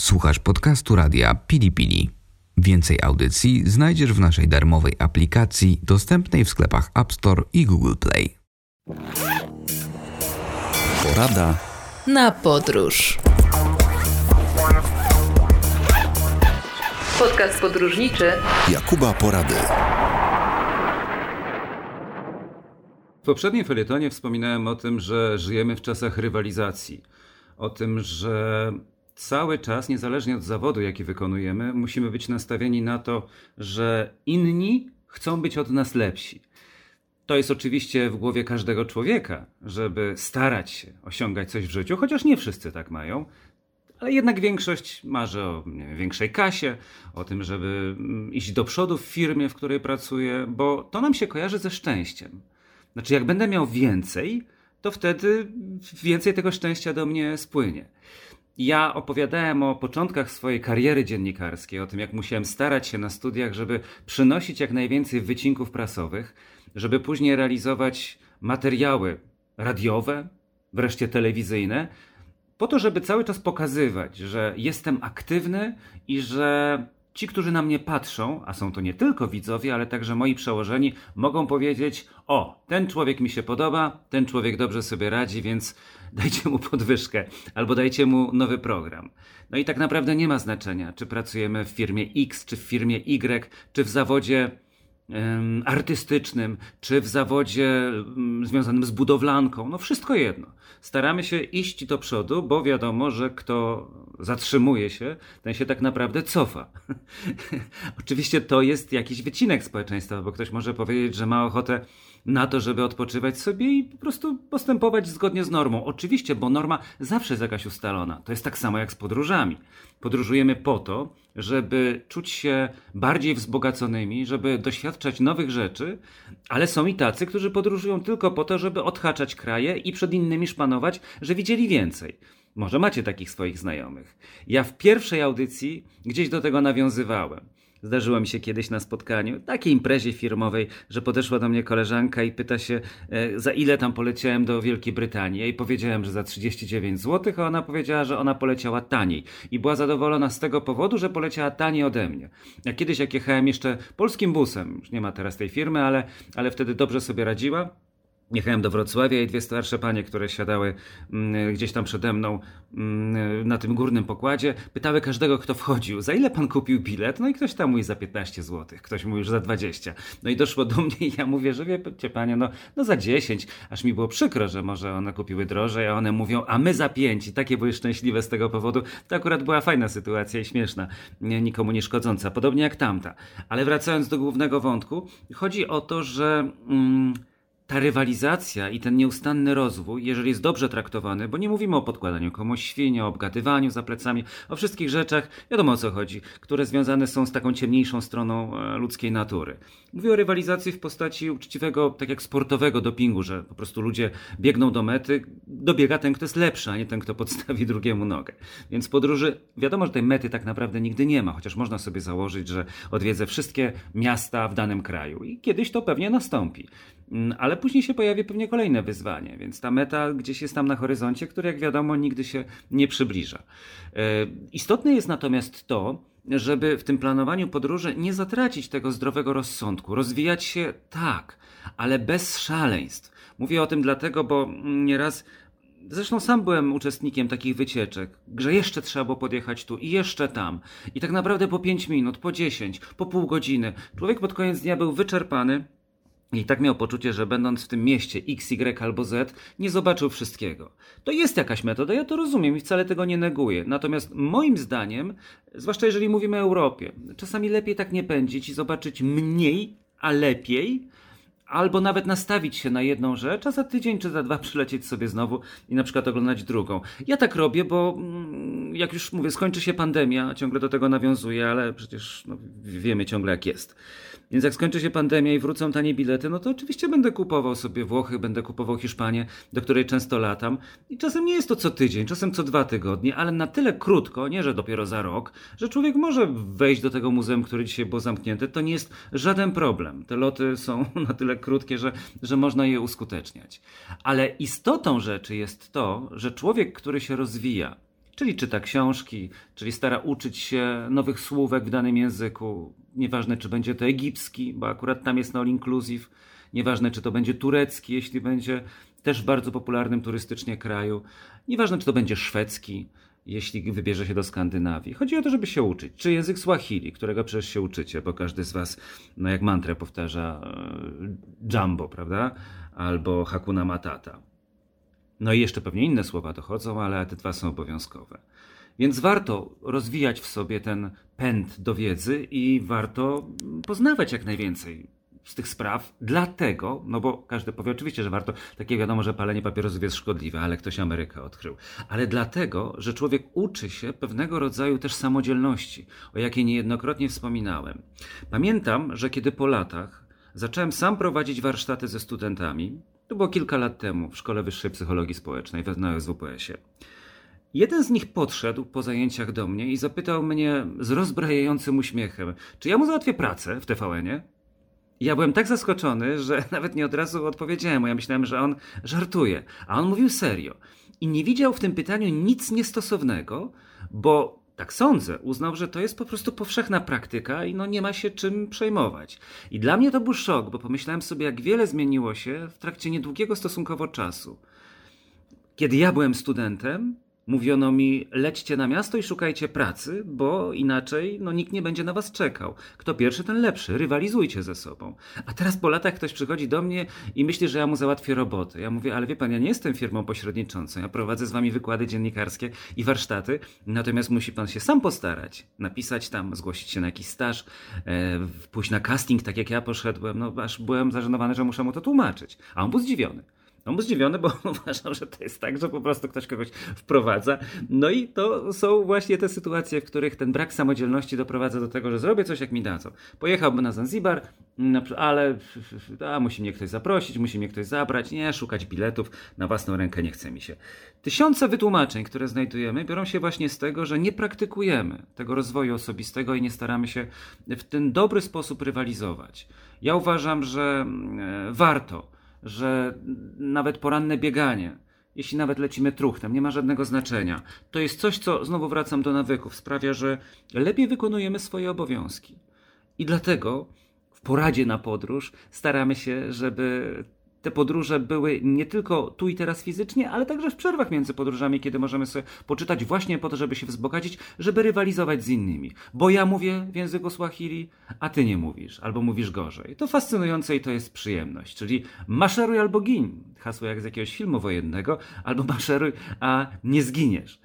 Słuchasz podcastu radia Pili Pili. Więcej audycji znajdziesz w naszej darmowej aplikacji dostępnej w sklepach App Store i Google Play. Porada na podróż. Podcast podróżniczy Jakuba Porady. W poprzednim felietonie wspominałem o tym, że żyjemy w czasach rywalizacji. O tym, że cały czas, niezależnie od zawodu, jaki wykonujemy, musimy być nastawieni na to, że inni chcą być od nas lepsi. To jest oczywiście w głowie każdego człowieka, żeby starać się osiągać coś w życiu, chociaż nie wszyscy tak mają. Ale jednak większość marzy o wiem, większej kasie, o tym, żeby mm, iść do przodu w firmie, w której pracuje, bo to nam się kojarzy ze szczęściem. Znaczy, jak będę miał więcej, to wtedy więcej tego szczęścia do mnie spłynie. Ja opowiadałem o początkach swojej kariery dziennikarskiej, o tym, jak musiałem starać się na studiach, żeby przynosić jak najwięcej wycinków prasowych, żeby później realizować materiały radiowe, wreszcie telewizyjne, po to, żeby cały czas pokazywać, że jestem aktywny i że ci, którzy na mnie patrzą, a są to nie tylko widzowie, ale także moi przełożeni, mogą powiedzieć: O, ten człowiek mi się podoba, ten człowiek dobrze sobie radzi, więc dajcie mu podwyżkę albo dajcie mu nowy program. No i tak naprawdę nie ma znaczenia, czy pracujemy w firmie X, czy w firmie Y, czy w zawodzie artystycznym, czy w zawodzie związanym z budowlanką, no wszystko jedno. Staramy się iść do przodu, bo wiadomo, że kto zatrzymuje się, ten się tak naprawdę cofa. Oczywiście to jest jakiś wycinek społeczeństwa, bo ktoś może powiedzieć, że ma ochotę na to, żeby odpoczywać sobie i po prostu postępować zgodnie z normą. Oczywiście, bo norma zawsze jest jakaś ustalona. To jest tak samo jak z podróżami. Podróżujemy po to, żeby czuć się bardziej wzbogaconymi, żeby doświadczać nowych rzeczy, ale są i tacy, którzy podróżują tylko po to, żeby odhaczać kraje i przed innymi szpanować, że widzieli więcej. Może macie takich swoich znajomych. Ja w pierwszej audycji gdzieś do tego nawiązywałem. Zdarzyło mi się kiedyś na spotkaniu, takiej imprezie firmowej, że podeszła do mnie koleżanka i pyta się, e, za ile tam poleciałem do Wielkiej Brytanii. I powiedziałem, że za 39 zł, a ona powiedziała, że ona poleciała taniej. I była zadowolona z tego powodu, że poleciała taniej ode mnie. Ja kiedyś, jak jechałem jeszcze polskim busem, już nie ma teraz tej firmy, ale, ale wtedy dobrze sobie radziła, Jechałem do Wrocławia i dwie starsze panie, które siadały mm, gdzieś tam przede mną mm, na tym górnym pokładzie, pytały każdego, kto wchodził, za ile pan kupił bilet? No i ktoś tam mówi za 15 zł, ktoś mówi już za 20. No i doszło do mnie i ja mówię, że wiecie panie, no, no za 10. Aż mi było przykro, że może one kupiły drożej, a one mówią, a my za 5. I takie były szczęśliwe z tego powodu. To akurat była fajna sytuacja i śmieszna, nikomu nie szkodząca, podobnie jak tamta. Ale wracając do głównego wątku, chodzi o to, że... Mm, ta rywalizacja i ten nieustanny rozwój, jeżeli jest dobrze traktowany, bo nie mówimy o podkładaniu komuś świnia, o obgadywaniu za plecami, o wszystkich rzeczach, wiadomo o co chodzi, które związane są z taką ciemniejszą stroną e, ludzkiej natury. Mówię o rywalizacji w postaci uczciwego, tak jak sportowego dopingu, że po prostu ludzie biegną do mety, dobiega ten, kto jest lepszy, a nie ten, kto podstawi drugiemu nogę. Więc podróży, wiadomo, że tej mety tak naprawdę nigdy nie ma, chociaż można sobie założyć, że odwiedzę wszystkie miasta w danym kraju i kiedyś to pewnie nastąpi. Mm, ale później się pojawi pewnie kolejne wyzwanie, więc ta meta gdzieś jest tam na horyzoncie, który jak wiadomo nigdy się nie przybliża. E, istotne jest natomiast to, żeby w tym planowaniu podróży nie zatracić tego zdrowego rozsądku, rozwijać się tak, ale bez szaleństw. Mówię o tym dlatego, bo nieraz Zresztą sam byłem uczestnikiem takich wycieczek, że jeszcze trzeba było podjechać tu i jeszcze tam. I tak naprawdę po 5 minut, po 10, po pół godziny. Człowiek pod koniec dnia był wyczerpany, i tak miał poczucie, że będąc w tym mieście X, Y albo Z, nie zobaczył wszystkiego. To jest jakaś metoda, ja to rozumiem i wcale tego nie neguję. Natomiast moim zdaniem, zwłaszcza jeżeli mówimy o Europie, czasami lepiej tak nie pędzić i zobaczyć mniej, a lepiej, albo nawet nastawić się na jedną rzecz, a za tydzień czy za dwa przylecieć sobie znowu i na przykład oglądać drugą. Ja tak robię, bo mm, jak już mówię, skończy się pandemia, ciągle do tego nawiązuję, ale przecież no, wiemy ciągle jak jest. Więc jak skończy się pandemia i wrócą tanie bilety, no to oczywiście będę kupował sobie Włochy, będę kupował Hiszpanię, do której często latam. I czasem nie jest to co tydzień, czasem co dwa tygodnie, ale na tyle krótko, nie że dopiero za rok, że człowiek może wejść do tego muzeum, które dzisiaj było zamknięte. To nie jest żaden problem. Te loty są na tyle krótkie, że, że można je uskuteczniać. Ale istotą rzeczy jest to, że człowiek, który się rozwija, Czyli czyta książki, czyli stara uczyć się nowych słówek w danym języku. Nieważne, czy będzie to egipski, bo akurat tam jest all inclusive. Nieważne, czy to będzie turecki, jeśli będzie też w bardzo popularnym turystycznie kraju. Nieważne, czy to będzie szwedzki, jeśli wybierze się do Skandynawii. Chodzi o to, żeby się uczyć. Czy język Swahili, którego przecież się uczycie, bo każdy z Was, no jak mantrę powtarza e, Jumbo, prawda? Albo Hakuna Matata. No i jeszcze pewnie inne słowa dochodzą, ale te dwa są obowiązkowe. Więc warto rozwijać w sobie ten pęd do wiedzy i warto poznawać jak najwięcej z tych spraw, dlatego, no bo każdy powie oczywiście, że warto, takie wiadomo, że palenie papierosów jest szkodliwe, ale ktoś Amerykę odkrył, ale dlatego, że człowiek uczy się pewnego rodzaju też samodzielności, o jakiej niejednokrotnie wspominałem. Pamiętam, że kiedy po latach zacząłem sam prowadzić warsztaty ze studentami, to było kilka lat temu w Szkole Wyższej Psychologii Społecznej na SWPS-ie. Jeden z nich podszedł po zajęciach do mnie i zapytał mnie z rozbrajającym uśmiechem, czy ja mu załatwię pracę w TVN-ie? Ja byłem tak zaskoczony, że nawet nie od razu odpowiedziałem, bo ja myślałem, że on żartuje, a on mówił serio. I nie widział w tym pytaniu nic niestosownego, bo tak sądzę, uznał, że to jest po prostu powszechna praktyka i no nie ma się czym przejmować. I dla mnie to był szok, bo pomyślałem sobie, jak wiele zmieniło się w trakcie niedługiego stosunkowo czasu. Kiedy ja byłem studentem, Mówiono mi, lećcie na miasto i szukajcie pracy, bo inaczej no, nikt nie będzie na was czekał. Kto pierwszy, ten lepszy. Rywalizujcie ze sobą. A teraz po latach ktoś przychodzi do mnie i myśli, że ja mu załatwię robotę. Ja mówię, ale wie pan, ja nie jestem firmą pośredniczącą. Ja prowadzę z wami wykłady dziennikarskie i warsztaty, natomiast musi pan się sam postarać. Napisać tam, zgłosić się na jakiś staż, e, pójść na casting, tak jak ja poszedłem. No aż byłem zażenowany, że muszę mu to tłumaczyć. A on był zdziwiony. On był zdziwiony, bo uważał, że to jest tak, że po prostu ktoś kogoś wprowadza. No i to są właśnie te sytuacje, w których ten brak samodzielności doprowadza do tego, że zrobię coś, jak mi dadzą. Pojechałbym na Zanzibar, ale a, musi mnie ktoś zaprosić, musi mnie ktoś zabrać. Nie, szukać biletów na własną rękę nie chce mi się. Tysiące wytłumaczeń, które znajdujemy, biorą się właśnie z tego, że nie praktykujemy tego rozwoju osobistego i nie staramy się w ten dobry sposób rywalizować. Ja uważam, że e, warto że nawet poranne bieganie, jeśli nawet lecimy truchtem, nie ma żadnego znaczenia. To jest coś, co znowu wracam do nawyków, sprawia, że lepiej wykonujemy swoje obowiązki. I dlatego w poradzie na podróż staramy się, żeby te podróże były nie tylko tu i teraz fizycznie, ale także w przerwach między podróżami, kiedy możemy sobie poczytać właśnie po to, żeby się wzbogacić, żeby rywalizować z innymi. Bo ja mówię w języku Swahili, a ty nie mówisz, albo mówisz gorzej. To fascynujące i to jest przyjemność. Czyli maszeruj albo gin. Hasło jak z jakiegoś filmu wojennego, albo maszeruj, a nie zginiesz.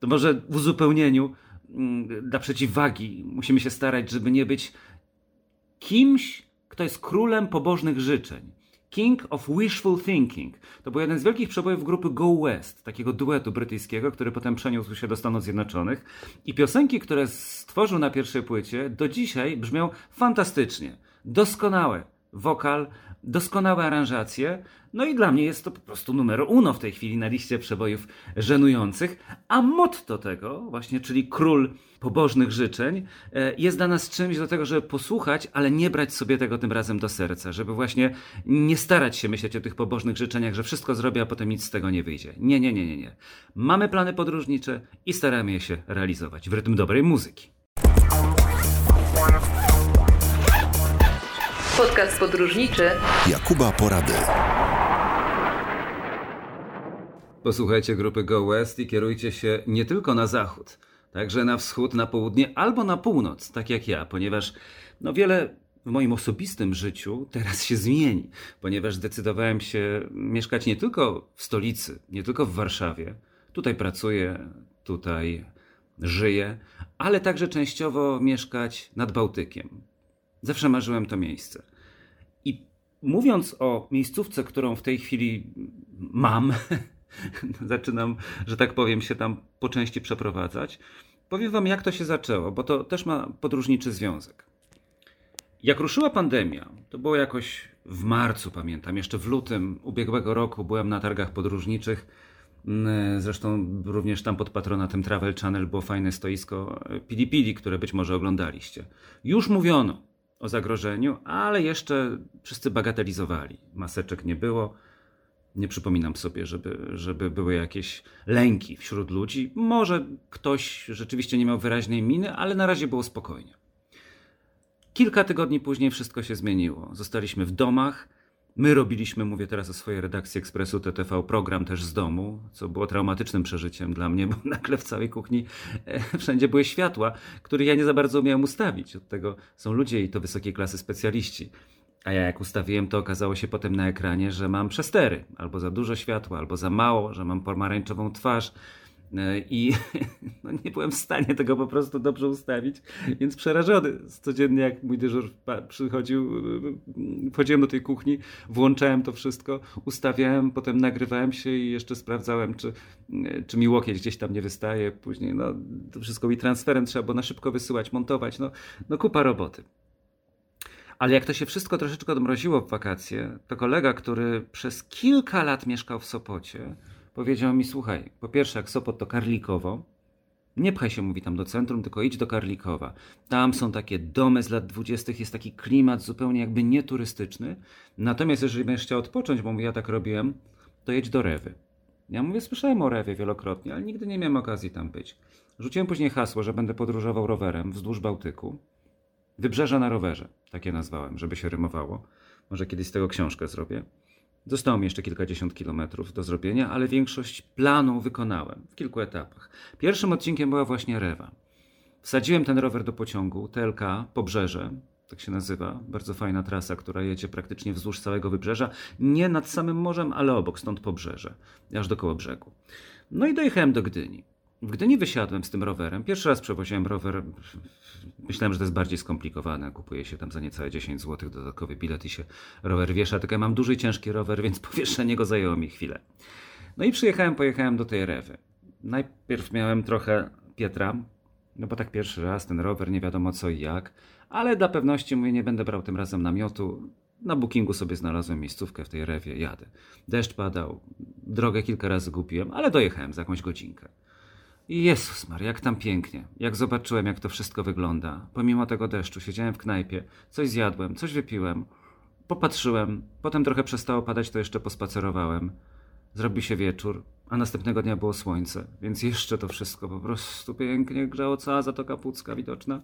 To może w uzupełnieniu mm, dla przeciwwagi musimy się starać, żeby nie być kimś, kto jest królem pobożnych życzeń King of Wishful Thinking. To był jeden z wielkich przebojów grupy Go West, takiego duetu brytyjskiego, który potem przeniósł się do Stanów Zjednoczonych. I piosenki, które stworzył na pierwszej płycie, do dzisiaj brzmią fantastycznie. Doskonałe. Wokal, doskonałe aranżacje. No i dla mnie jest to po prostu numer uno w tej chwili na liście przebojów żenujących. A motto tego, właśnie, czyli król pobożnych życzeń, e, jest dla nas czymś do tego, żeby posłuchać, ale nie brać sobie tego tym razem do serca, żeby właśnie nie starać się myśleć o tych pobożnych życzeniach, że wszystko zrobię, a potem nic z tego nie wyjdzie. Nie, nie, nie, nie, nie. Mamy plany podróżnicze i staramy je się realizować w rytm dobrej muzyki. Podcast podróżniczy Jakuba Porady. Posłuchajcie grupy Go West i kierujcie się nie tylko na zachód, także na wschód, na południe albo na północ, tak jak ja, ponieważ no wiele w moim osobistym życiu teraz się zmieni, ponieważ zdecydowałem się mieszkać nie tylko w stolicy, nie tylko w Warszawie. Tutaj pracuję, tutaj żyję, ale także częściowo mieszkać nad Bałtykiem. Zawsze marzyłem to miejsce. I mówiąc o miejscówce, którą w tej chwili mam, zaczynam, że tak powiem, się tam po części przeprowadzać, powiem Wam, jak to się zaczęło, bo to też ma podróżniczy związek. Jak ruszyła pandemia, to było jakoś w marcu, pamiętam, jeszcze w lutym ubiegłego roku byłem na targach podróżniczych. Mm, zresztą również tam pod patronatem Travel Channel było fajne stoisko Pili Pili, które być może oglądaliście. Już mówiono, o zagrożeniu, ale jeszcze wszyscy bagatelizowali. Maseczek nie było. Nie przypominam sobie, żeby, żeby były jakieś lęki wśród ludzi. Może ktoś rzeczywiście nie miał wyraźnej miny, ale na razie było spokojnie. Kilka tygodni później wszystko się zmieniło. Zostaliśmy w domach. My robiliśmy, mówię teraz o swojej redakcji Ekspresu TTV, program też z domu, co było traumatycznym przeżyciem dla mnie, bo nagle w całej kuchni e, wszędzie były światła, które ja nie za bardzo umiałem ustawić. Od tego są ludzie i to wysokiej klasy specjaliści. A ja jak ustawiłem, to okazało się potem na ekranie, że mam przestery. Albo za dużo światła, albo za mało, że mam pomarańczową twarz. E, I no, nie byłem w stanie tego po prostu dobrze ustawić, więc przerażony. Codziennie jak mój dyżur przychodził, e, wchodziłem do tej kuchni, włączałem to wszystko, ustawiałem, potem nagrywałem się i jeszcze sprawdzałem, czy, e, czy mi łokieć gdzieś tam nie wystaje. Później no, to wszystko mi transferem trzeba było na szybko wysyłać, montować. No, no kupa roboty. Ale jak to się wszystko troszeczkę odmroziło w wakacje, to kolega, który przez kilka lat mieszkał w Sopocie, powiedział mi: Słuchaj, po pierwsze, jak Sopot to Karlikowo, nie pchaj się, mówi tam do centrum, tylko idź do Karlikowa. Tam są takie domy z lat dwudziestych, jest taki klimat zupełnie jakby nieturystyczny. Natomiast jeżeli będziesz chciał odpocząć, bo mówię, ja tak robiłem, to jedź do Rewy. Ja mówię, słyszałem o Rewie wielokrotnie, ale nigdy nie miałem okazji tam być. Rzuciłem później hasło, że będę podróżował rowerem wzdłuż Bałtyku. Wybrzeże na rowerze, takie nazwałem, żeby się rymowało. Może kiedyś z tego książkę zrobię. Zostało mi jeszcze kilkadziesiąt kilometrów do zrobienia, ale większość planu wykonałem w kilku etapach. Pierwszym odcinkiem była właśnie Rewa. Wsadziłem ten rower do pociągu, TLK, Pobrzeże, tak się nazywa, bardzo fajna trasa, która jedzie praktycznie wzdłuż całego wybrzeża, nie nad samym morzem, ale obok, stąd Pobrzeże, aż do koło brzegu. No i dojechałem do Gdyni. W Gdyni wysiadłem z tym rowerem. Pierwszy raz przewoziłem rower. Myślałem, że to jest bardziej skomplikowane. Kupuje się tam za niecałe 10 zł dodatkowy bilet i się rower wiesza. Tylko ja mam duży, ciężki rower, więc powieszenie go zajęło mi chwilę. No i przyjechałem, pojechałem do tej rewy. Najpierw miałem trochę Pietra, no bo tak pierwszy raz ten rower, nie wiadomo co i jak, ale dla pewności mówię, nie będę brał tym razem namiotu. Na bookingu sobie znalazłem miejscówkę w tej rewie, jadę. Deszcz padał, drogę kilka razy gubiłem, ale dojechałem za jakąś godzinkę. Jezus Maria, jak tam pięknie. Jak zobaczyłem, jak to wszystko wygląda. Pomimo tego deszczu, siedziałem w knajpie, coś zjadłem, coś wypiłem, popatrzyłem, potem trochę przestało padać, to jeszcze pospacerowałem. Zrobił się wieczór, a następnego dnia było słońce, więc jeszcze to wszystko po prostu pięknie grzało, cała Zatoka Pucka widoczna.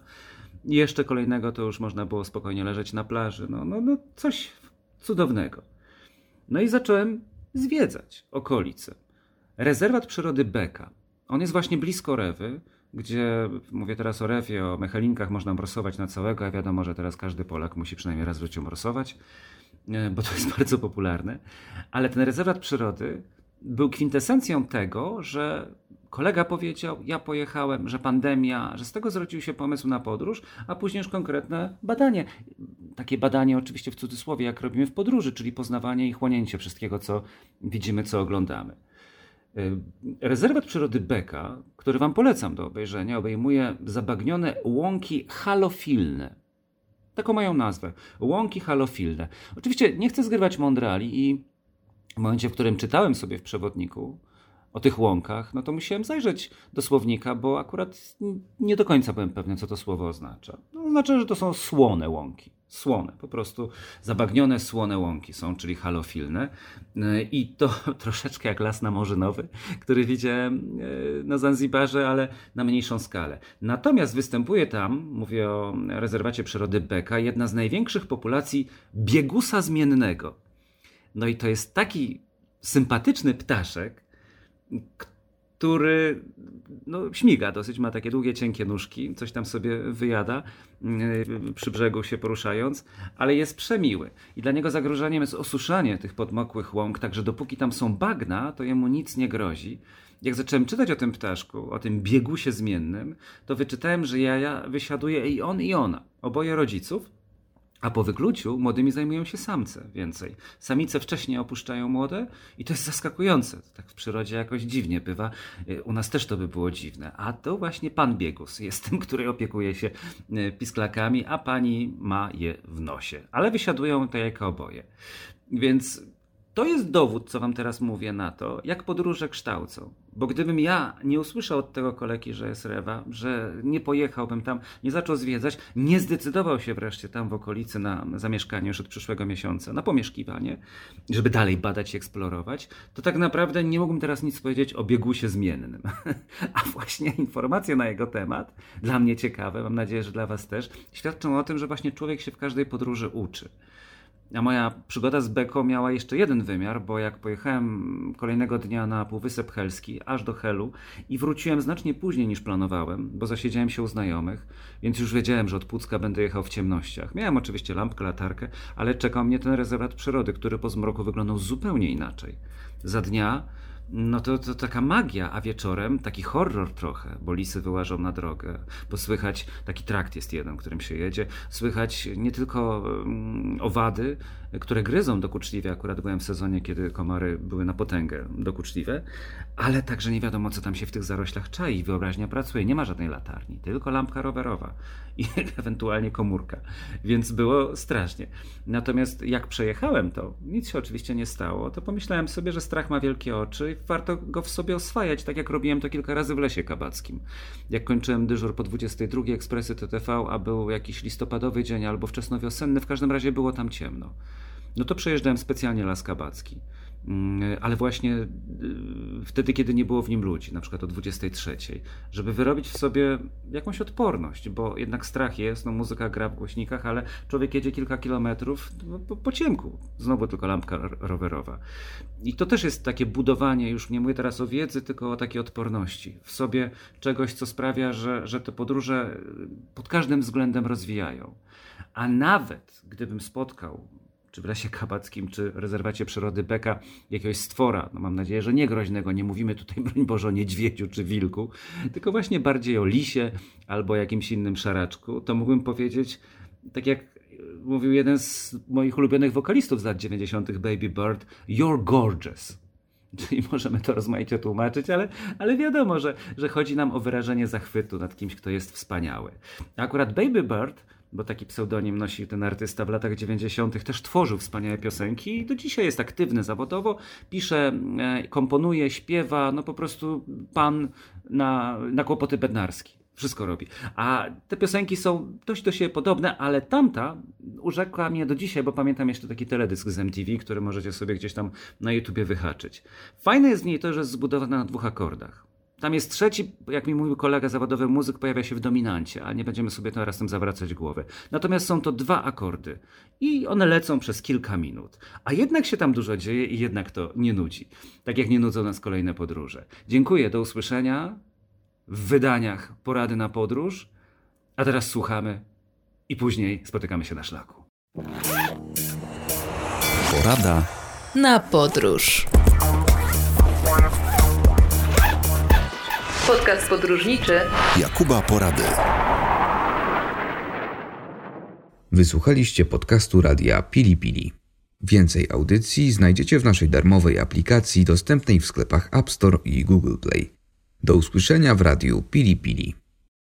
I jeszcze kolejnego to już można było spokojnie leżeć na plaży. No, no, no coś cudownego. No i zacząłem zwiedzać okolice. Rezerwat przyrody Beka on jest właśnie blisko Rewy, gdzie, mówię teraz o Rewie, o mechalinkach, można morsować na całego, a wiadomo, że teraz każdy Polak musi przynajmniej raz w życiu morsować, e, bo to jest bardzo popularne. Ale ten rezerwat przyrody był kwintesencją tego, że kolega powiedział, ja pojechałem, że pandemia, że z tego zrodził się pomysł na podróż, a później już konkretne badanie. Takie badanie oczywiście w cudzysłowie, jak robimy w podróży, czyli poznawanie i chłonięcie wszystkiego, co widzimy, co oglądamy. Y, rezerwat przyrody Beka, który Wam polecam do obejrzenia, obejmuje zabagnione łąki halofilne. Taką mają nazwę. Łąki halofilne. Oczywiście nie chcę zgrywać mądrali i w momencie, w którym czytałem sobie w przewodniku o tych łąkach, no to musiałem zajrzeć do słownika, bo akurat nie do końca byłem pewny, co to słowo oznacza. No, oznacza, że to są słone łąki słone, po prostu zabagnione słone łąki są, czyli halofilne. I to troszeczkę jak las namorzynowy, który widziałem e, na Zanzibarze, ale na mniejszą skalę. Natomiast występuje tam, mówię o rezerwacie przyrody Beka, jedna z największych populacji biegusa zmiennego. No i to jest taki sympatyczny ptaszek, który no, śmiga dosyć, ma takie długie, cienkie nóżki, coś tam sobie wyjada yy, przy brzegu się poruszając, ale jest przemiły. I dla niego zagrożeniem jest osuszanie tych podmokłych łąk, także dopóki tam są bagna, to jemu nic nie grozi. Jak zacząłem czytać o tym ptaszku, o tym biegusie zmiennym, to wyczytałem, że jaja wysiaduje i on, i ona, oboje rodziców, a po wykluciu młodymi zajmują się samce więcej. Samice wcześniej opuszczają młode i to jest zaskakujące. Tak w przyrodzie jakoś dziwnie bywa. U nas też to by było dziwne. A to właśnie pan biegus jest tym, który opiekuje się e, pisklakami, a pani ma je w nosie. Ale wysiadują to jako oboje. Więc to jest dowód, co wam teraz mówię na to, jak podróże kształcą. Bo gdybym ja nie usłyszał od tego kolegi, że jest rewa, że nie pojechałbym tam, nie zaczął zwiedzać, nie zdecydował się wreszcie tam w okolicy na zamieszkanie już od przyszłego miesiąca, na pomieszkiwanie, żeby dalej badać i eksplorować, to tak naprawdę nie mógłbym teraz nic powiedzieć o biegusie zmiennym. A właśnie informacje na jego temat, dla mnie ciekawe, mam nadzieję, że dla was też, świadczą o tym, że właśnie człowiek się w każdej podróży uczy. A moja przygoda z Beko miała jeszcze jeden wymiar, bo jak pojechałem kolejnego dnia na Półwysep Helski, aż do Helu i wróciłem znacznie później niż planowałem, bo zasiedziałem się u znajomych, więc już wiedziałem, że od Pucka będę jechał w ciemnościach. Miałem oczywiście lampkę, latarkę, ale czekał mnie ten rezerwat przyrody, który po zmroku wyglądał zupełnie inaczej. Za dnia no to, to taka magia, a wieczorem taki horror trochę, bo lisy wyłażą na drogę, bo słychać, taki trakt jest jeden, którym się jedzie, słychać nie tylko um, owady, które gryzą dokuczliwie, akurat byłem w sezonie, kiedy komary były na potęgę dokuczliwe, ale także nie wiadomo, co tam się w tych zaroślach czai. Wyobraźnia pracuje, nie ma żadnej latarni, tylko lampka rowerowa i ewentualnie komórka, więc było strasznie. Natomiast jak przejechałem to, nic się oczywiście nie stało, to pomyślałem sobie, że strach ma wielkie oczy warto go w sobie oswajać, tak jak robiłem to kilka razy w Lesie Kabackim. Jak kończyłem dyżur po 22 ekspresy TTV, a był jakiś listopadowy dzień albo wczesnowiosenny, w każdym razie było tam ciemno no to przejeżdżałem specjalnie Las Kabacki. Mm, ale właśnie y, wtedy, kiedy nie było w nim ludzi, na przykład o 23, żeby wyrobić w sobie jakąś odporność, bo jednak strach jest, no muzyka gra w głośnikach, ale człowiek jedzie kilka kilometrów po, po ciemku, znowu tylko lampka rowerowa. I to też jest takie budowanie, już nie mówię teraz o wiedzy, tylko o takiej odporności w sobie czegoś, co sprawia, że, że te podróże pod każdym względem rozwijają. A nawet gdybym spotkał czy w Lesie Kabackim, czy rezerwacie przyrody Beka jakiegoś stwora. No mam nadzieję, że nie groźnego. Nie mówimy tutaj, broń Boże, o niedźwiedziu czy wilku, tylko właśnie bardziej o lisie albo jakimś innym szaraczku. To mógłbym powiedzieć, tak jak mówił jeden z moich ulubionych wokalistów z lat 90., Baby Bird, You're gorgeous. Czyli możemy to rozmaicie tłumaczyć, ale, ale wiadomo, że, że chodzi nam o wyrażenie zachwytu nad kimś, kto jest wspaniały. Akurat Baby Bird bo taki pseudonim nosi ten artysta w latach 90., też tworzył wspaniałe piosenki i do dzisiaj jest aktywny zawodowo, pisze, e, komponuje, śpiewa, no po prostu pan na, na kłopoty bednarski. Wszystko robi. A te piosenki są dość do siebie podobne, ale tamta urzekła mnie do dzisiaj, bo pamiętam jeszcze taki teledysk z MTV, który możecie sobie gdzieś tam na YouTubie wyhaczyć. Fajne jest w niej to, że jest zbudowana na dwóch akordach. Tam jest trzeci, jak mi mówił kolega zawodowy muzyk, pojawia się w dominancie, a nie będziemy sobie teraz tym zawracać głowy. Natomiast są to dwa akordy i one lecą przez kilka minut. A jednak się tam dużo dzieje i jednak to nie nudzi. Tak jak nie nudzą nas kolejne podróże. Dziękuję, do usłyszenia w wydaniach Porady na podróż. A teraz słuchamy i później spotykamy się na szlaku. Porada na podróż. Podcast podróżniczy Jakuba Porady. Wysłuchaliście podcastu radia Pili Pili. Więcej audycji znajdziecie w naszej darmowej aplikacji dostępnej w sklepach App Store i Google Play. Do usłyszenia w radiu Pili Pili.